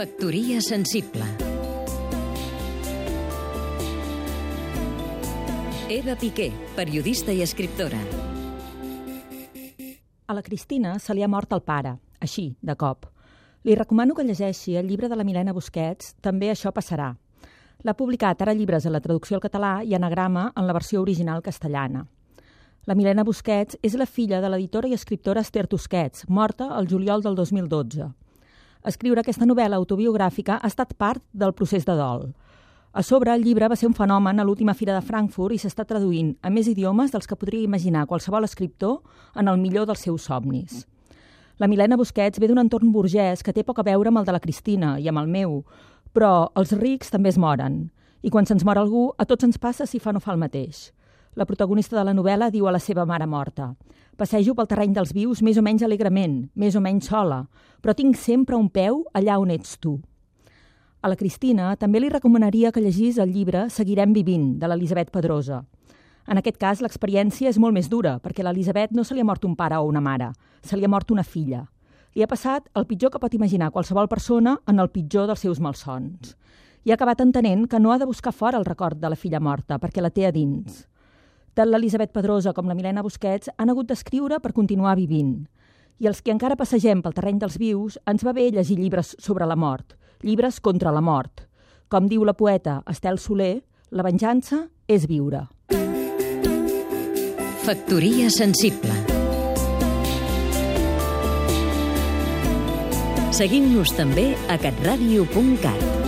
Factoria sensible Eva Piqué, periodista i escriptora. A la Cristina se li ha mort el pare, així, de cop. Li recomano que llegeixi el llibre de la Milena Busquets, També això passarà. L'ha publicat ara llibres a la traducció al català i anagrama en la versió original castellana. La Milena Busquets és la filla de l'editora i escriptora Esther Tusquets, morta el juliol del 2012. Escriure aquesta novel·la autobiogràfica ha estat part del procés de dol. A sobre, el llibre va ser un fenomen a l'última Fira de Frankfurt i s'està traduint a més idiomes dels que podria imaginar qualsevol escriptor en el millor dels seus somnis. La Milena Busquets ve d'un entorn burgès que té poc a veure amb el de la Cristina i amb el meu, però els rics també es moren. I quan se'ns mor algú, a tots ens passa si fa no fa el mateix. La protagonista de la novel·la diu a la seva mare morta Passejo pel terreny dels vius més o menys alegrement, més o menys sola, però tinc sempre un peu allà on ets tu. A la Cristina també li recomanaria que llegís el llibre Seguirem vivint, de l'Elisabet Pedrosa. En aquest cas, l'experiència és molt més dura, perquè a l'Elisabet no se li ha mort un pare o una mare, se li ha mort una filla. Li ha passat el pitjor que pot imaginar qualsevol persona en el pitjor dels seus malsons. I ha acabat entenent que no ha de buscar fora el record de la filla morta, perquè la té a dins. Tant l'Elisabet Pedrosa com la Milena Busquets han hagut d'escriure per continuar vivint. I els que encara passegem pel terreny dels vius ens va bé llegir llibres sobre la mort, llibres contra la mort. Com diu la poeta Estel Soler, la venjança és viure. Factoria sensible Seguim-nos també a catradio.cat